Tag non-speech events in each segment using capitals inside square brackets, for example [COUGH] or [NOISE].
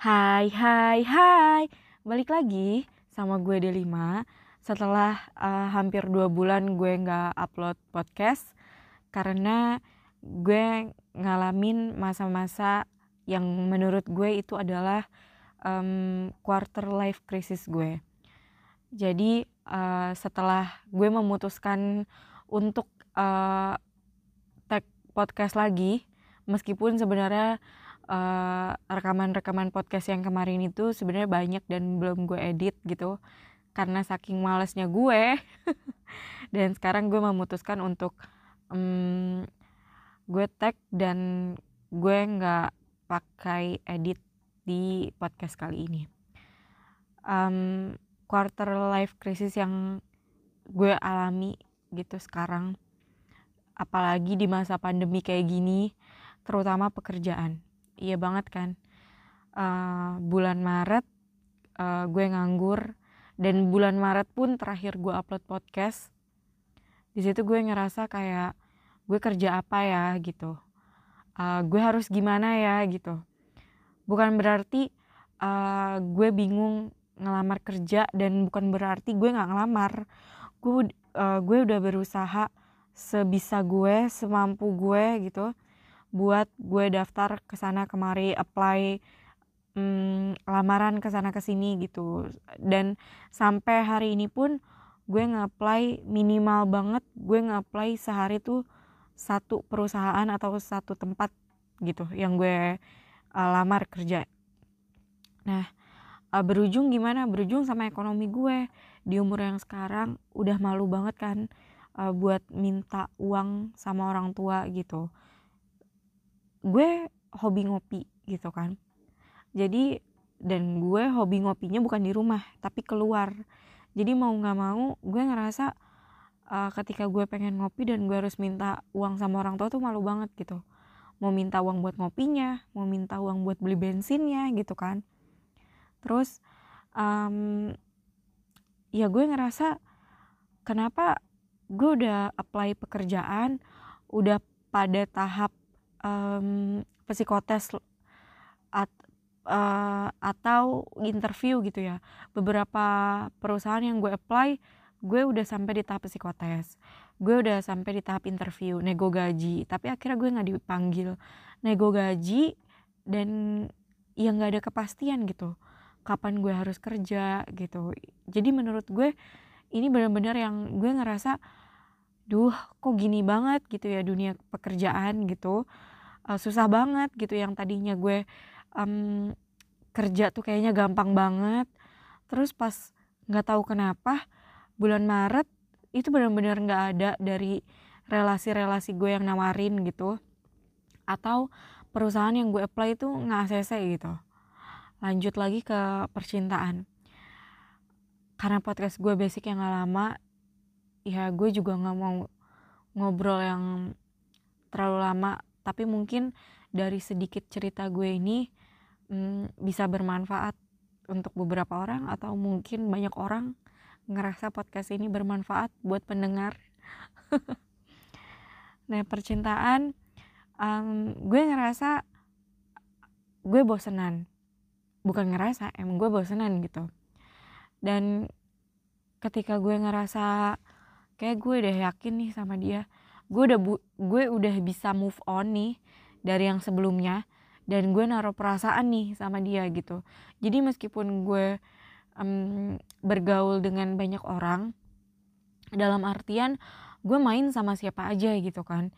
Hai, hai, hai. Balik lagi sama gue Delima. Setelah uh, hampir dua bulan gue nggak upload podcast karena gue ngalamin masa-masa yang menurut gue itu adalah um, quarter life crisis gue. Jadi uh, setelah gue memutuskan untuk uh, tag podcast lagi, meskipun sebenarnya eh, rekaman-rekaman podcast yang kemarin itu sebenarnya banyak dan belum gue edit gitu. Karena saking malesnya gue. [LAUGHS] Dan sekarang gue memutuskan untuk um, gue tag dan gue nggak pakai edit di podcast kali ini. Um, quarter life crisis yang gue alami gitu sekarang. Apalagi di masa pandemi kayak gini terutama pekerjaan iya banget kan. Uh, bulan Maret uh, gue nganggur. Dan bulan Maret pun terakhir gue upload podcast di situ gue ngerasa kayak gue kerja apa ya? gitu. Uh, gue harus gimana ya? gitu. Bukan berarti uh, gue bingung ngelamar kerja dan bukan berarti gue nggak ngelamar. Gue uh, gue udah berusaha sebisa gue semampu gue gitu buat gue daftar ke sana kemari apply hmm, lamaran ke sana ke sini gitu. Dan sampai hari ini pun gue nge-apply minimal banget gue nge-apply sehari tuh satu perusahaan atau satu tempat gitu yang gue uh, lamar kerja. Nah uh, berujung gimana? Berujung sama ekonomi gue. Di umur yang sekarang udah malu banget kan uh, buat minta uang sama orang tua gitu gue hobi ngopi gitu kan. Jadi dan gue hobi ngopinya bukan di rumah tapi keluar. Jadi mau nggak mau gue ngerasa uh, ketika gue pengen ngopi dan gue harus minta uang sama orang tua tuh malu banget gitu. Mau minta uang buat ngopinya mau minta uang buat beli bensinnya gitu kan. Terus um, ya gue ngerasa kenapa gue udah apply pekerjaan udah pada tahap um, psikotes at, uh, atau interview gitu ya. Beberapa perusahaan yang gue apply gue udah sampai di tahap psikotes. Gue udah sampai di tahap interview nego gaji. Tapi akhirnya gue nggak dipanggil. Nego gaji dan yang nggak ada kepastian gitu kapan gue harus kerja gitu. Jadi menurut gue ini benar-benar yang gue ngerasa duh kok gini banget gitu ya dunia pekerjaan gitu uh, susah banget gitu yang tadinya gue um, kerja tuh kayaknya gampang banget. Terus pas nggak tahu kenapa bulan Maret itu benar-benar nggak ada dari relasi-relasi gue yang nawarin gitu atau perusahaan yang gue apply itu nggak ACC gitu. Lanjut lagi ke percintaan. Karena podcast gue basic yang gak lama ya gue juga nggak mau ngobrol yang terlalu lama tapi mungkin dari sedikit cerita gue ini hmm, bisa bermanfaat untuk beberapa orang atau mungkin banyak orang ngerasa podcast ini bermanfaat buat pendengar. [LAUGHS] Nah percintaan um, gue ngerasa gue bosenan. Bukan ngerasa emang gue bosenan gitu. Dan ketika gue ngerasa kayak gue udah yakin nih sama dia gue udah bu gue udah bisa move on nih dari yang sebelumnya dan gue naruh perasaan nih sama dia gitu. Jadi meskipun gue um, bergaul dengan banyak orang dalam artian gue main sama siapa aja gitu kan.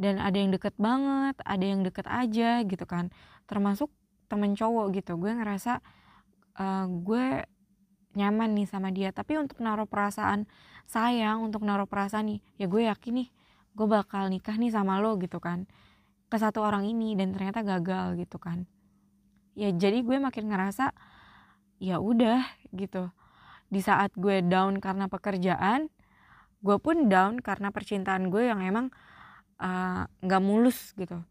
Dan ada yang deket banget ada yang deket aja gitu kan. Termasuk temen cowok gitu gue ngerasa uh, gue nyaman nih sama dia. Tapi untuk naruh perasaan sayang untuk naruh perasaan nih ya gue yakin nih gue bakal nikah nih sama lo gitu kan ke satu orang ini dan ternyata gagal gitu kan. Ya jadi gue makin ngerasa ya udah gitu. Di saat gue down karena pekerjaan gue pun down karena percintaan gue yang emang eh, nggak uh, mulus gitu.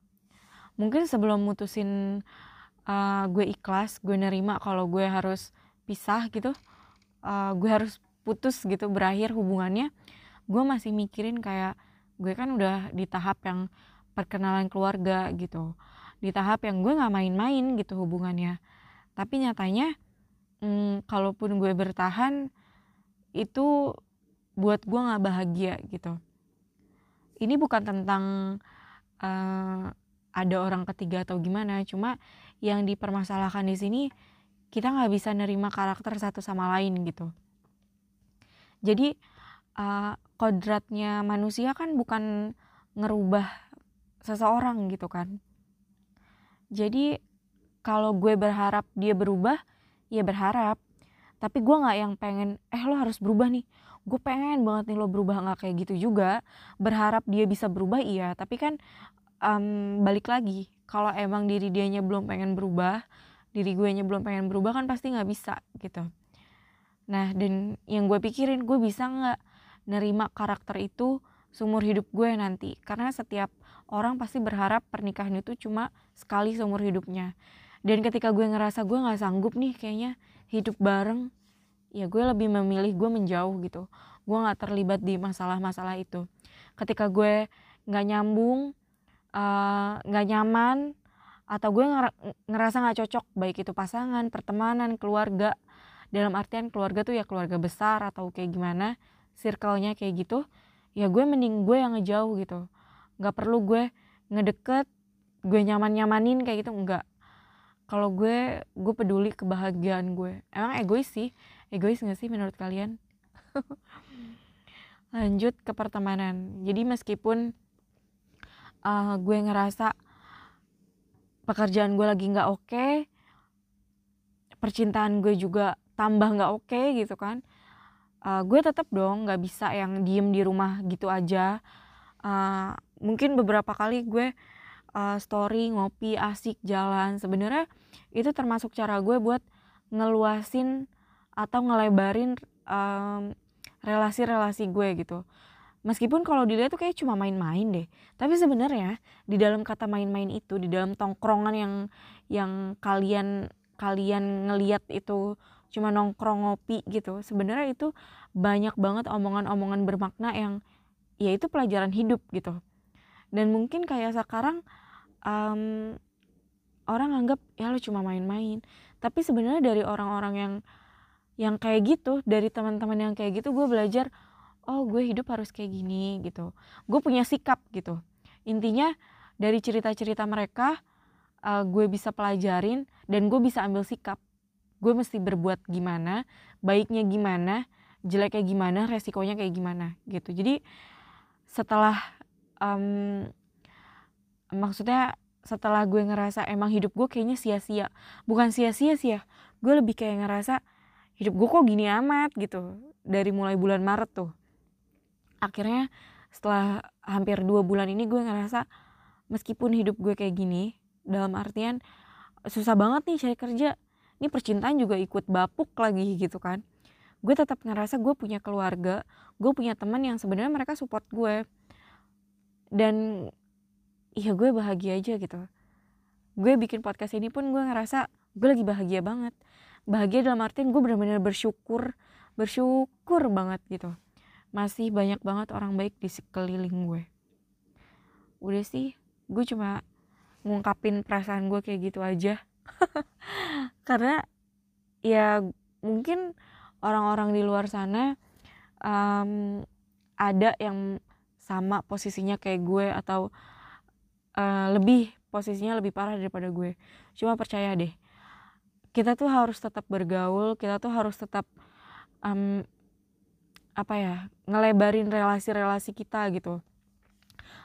Mungkin sebelum mutusin uh, gue ikhlas gue nerima kalau gue harus pisah gitu uh, gue harus putus gitu berakhir hubungannya gue masih mikirin kayak gue kan udah di tahap yang perkenalan keluarga gitu. Di tahap yang gue nggak main-main gitu hubungannya. Tapi nyatanya hmm, kalaupun gue bertahan itu buat gue nggak bahagia gitu. Ini bukan tentang uh, ada orang ketiga atau gimana cuma yang dipermasalahkan di sini kita nggak bisa nerima karakter satu sama lain gitu. Jadi uh, kodratnya manusia kan bukan ngerubah seseorang gitu kan. Jadi kalau gue berharap dia berubah ya berharap. Tapi gue nggak yang pengen eh lo harus berubah nih. Gue pengen banget nih lo berubah nggak kayak gitu juga. Berharap dia bisa berubah iya. Tapi kan um, balik lagi kalau emang diri dianya belum pengen berubah diri gue nya belum pengen berubah kan pasti nggak bisa gitu. Nah dan yang gue pikirin gue bisa nggak nerima karakter itu seumur hidup gue nanti. Karena setiap orang pasti berharap pernikahan itu cuma sekali seumur hidupnya. Dan ketika gue ngerasa gue nggak sanggup nih kayaknya hidup bareng ya gue lebih memilih gue menjauh gitu. Gue nggak terlibat di masalah-masalah itu. Ketika gue nggak nyambung eh, nggak uh, nyaman atau gue ngerasa nggak cocok baik itu pasangan pertemanan keluarga dalam artian keluarga tuh ya keluarga besar atau kayak gimana circle-nya kayak gitu ya gue mending gue yang ngejauh gitu. Nggak perlu gue ngedeket gue nyaman nyamanin kayak gitu enggak kalau gue gue peduli kebahagiaan gue. Emang egois sih? Egois gak sih menurut kalian? [LAUGHS] Lanjut ke pertemanan. Jadi meskipun uh, gue ngerasa pekerjaan gue lagi nggak oke okay, percintaan gue juga tambah nggak oke okay, gitu kan uh, gue tetap dong nggak bisa yang diem di rumah gitu aja. Uh, mungkin beberapa kali gue uh, story ngopi asik jalan. Sebenarnya itu termasuk cara gue buat ngeluasin atau ngelebarin um, relasi-relasi gue gitu. Meskipun kalau dilihat tuh kayak cuma main-main deh. Tapi sebenarnya di dalam kata main-main itu di dalam tongkrongan yang yang kalian kalian ngeliat itu cuma nongkrong ngopi gitu. Sebenarnya itu banyak banget omongan-omongan bermakna yang ya itu pelajaran hidup gitu. Dan mungkin kayak sekarang um, orang anggap ya lo cuma main-main. Tapi sebenarnya dari orang-orang yang yang kayak gitu dari teman-teman yang kayak gitu gue belajar oh gue hidup harus kayak gini gitu. Gue punya sikap gitu. Intinya dari cerita-cerita mereka uh, gue bisa pelajarin dan gue bisa ambil sikap gue mesti berbuat gimana baiknya gimana jeleknya gimana resikonya kayak gimana gitu. Jadi setelah um, maksudnya setelah gue ngerasa emang hidup gue kayaknya sia-sia bukan sia-sia sih ya gue lebih kayak ngerasa hidup gue kok gini amat gitu dari mulai bulan Maret tuh. Akhirnya setelah hampir dua bulan ini gue ngerasa meskipun hidup gue kayak gini dalam artian susah banget nih cari kerja ini percintaan juga ikut bapuk lagi gitu kan. Gue tetap ngerasa gue punya keluarga gue punya teman yang sebenarnya mereka support gue. Dan iya gue bahagia aja gitu. Gue bikin podcast ini pun gue ngerasa gue lagi bahagia banget. Bahagia dalam artian gue benar-benar bersyukur bersyukur banget gitu. Masih banyak banget orang baik di sekeliling gue. Udah sih gue cuma ngungkapin perasaan gue kayak gitu aja [LAUGHS] karena ya mungkin orang-orang di luar sana um, ada yang sama posisinya kayak gue atau uh, lebih posisinya lebih parah daripada gue. Cuma percaya deh kita tuh harus tetap bergaul kita tuh harus tetap um, apa ya ngelebarin relasi-relasi kita gitu.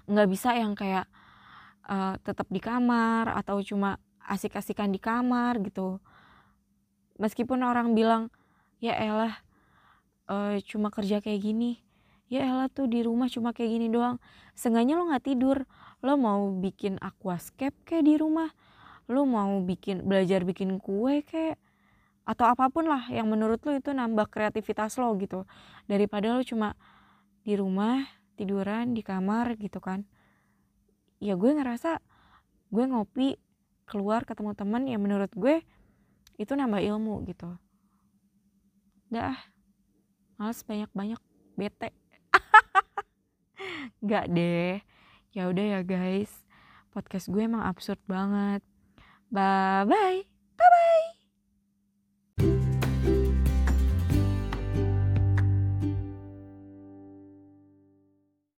Nggak bisa yang kayak uh, tetap di kamar atau cuma asik-asikan di kamar gitu. Meskipun orang bilang ya elah uh, cuma kerja kayak gini. Ya elah tuh di rumah cuma kayak gini doang. Sengaja lo nggak tidur. Lo mau bikin aquascape kayak di rumah? Lo mau bikin belajar bikin kue kayak? Atau apa pun lah yang menurut lo itu nambah kreativitas lo gitu. Daripada lo cuma di rumah tiduran di kamar gitu kan. Ya gue ngerasa gue ngopi keluar ketemu teman yang menurut gue itu nambah ilmu gitu. Dah males banyak-banyak bete. [LAUGHS] Gak deh. Ya udah ya guys podcast gue emang absurd banget. Bye bye bye bye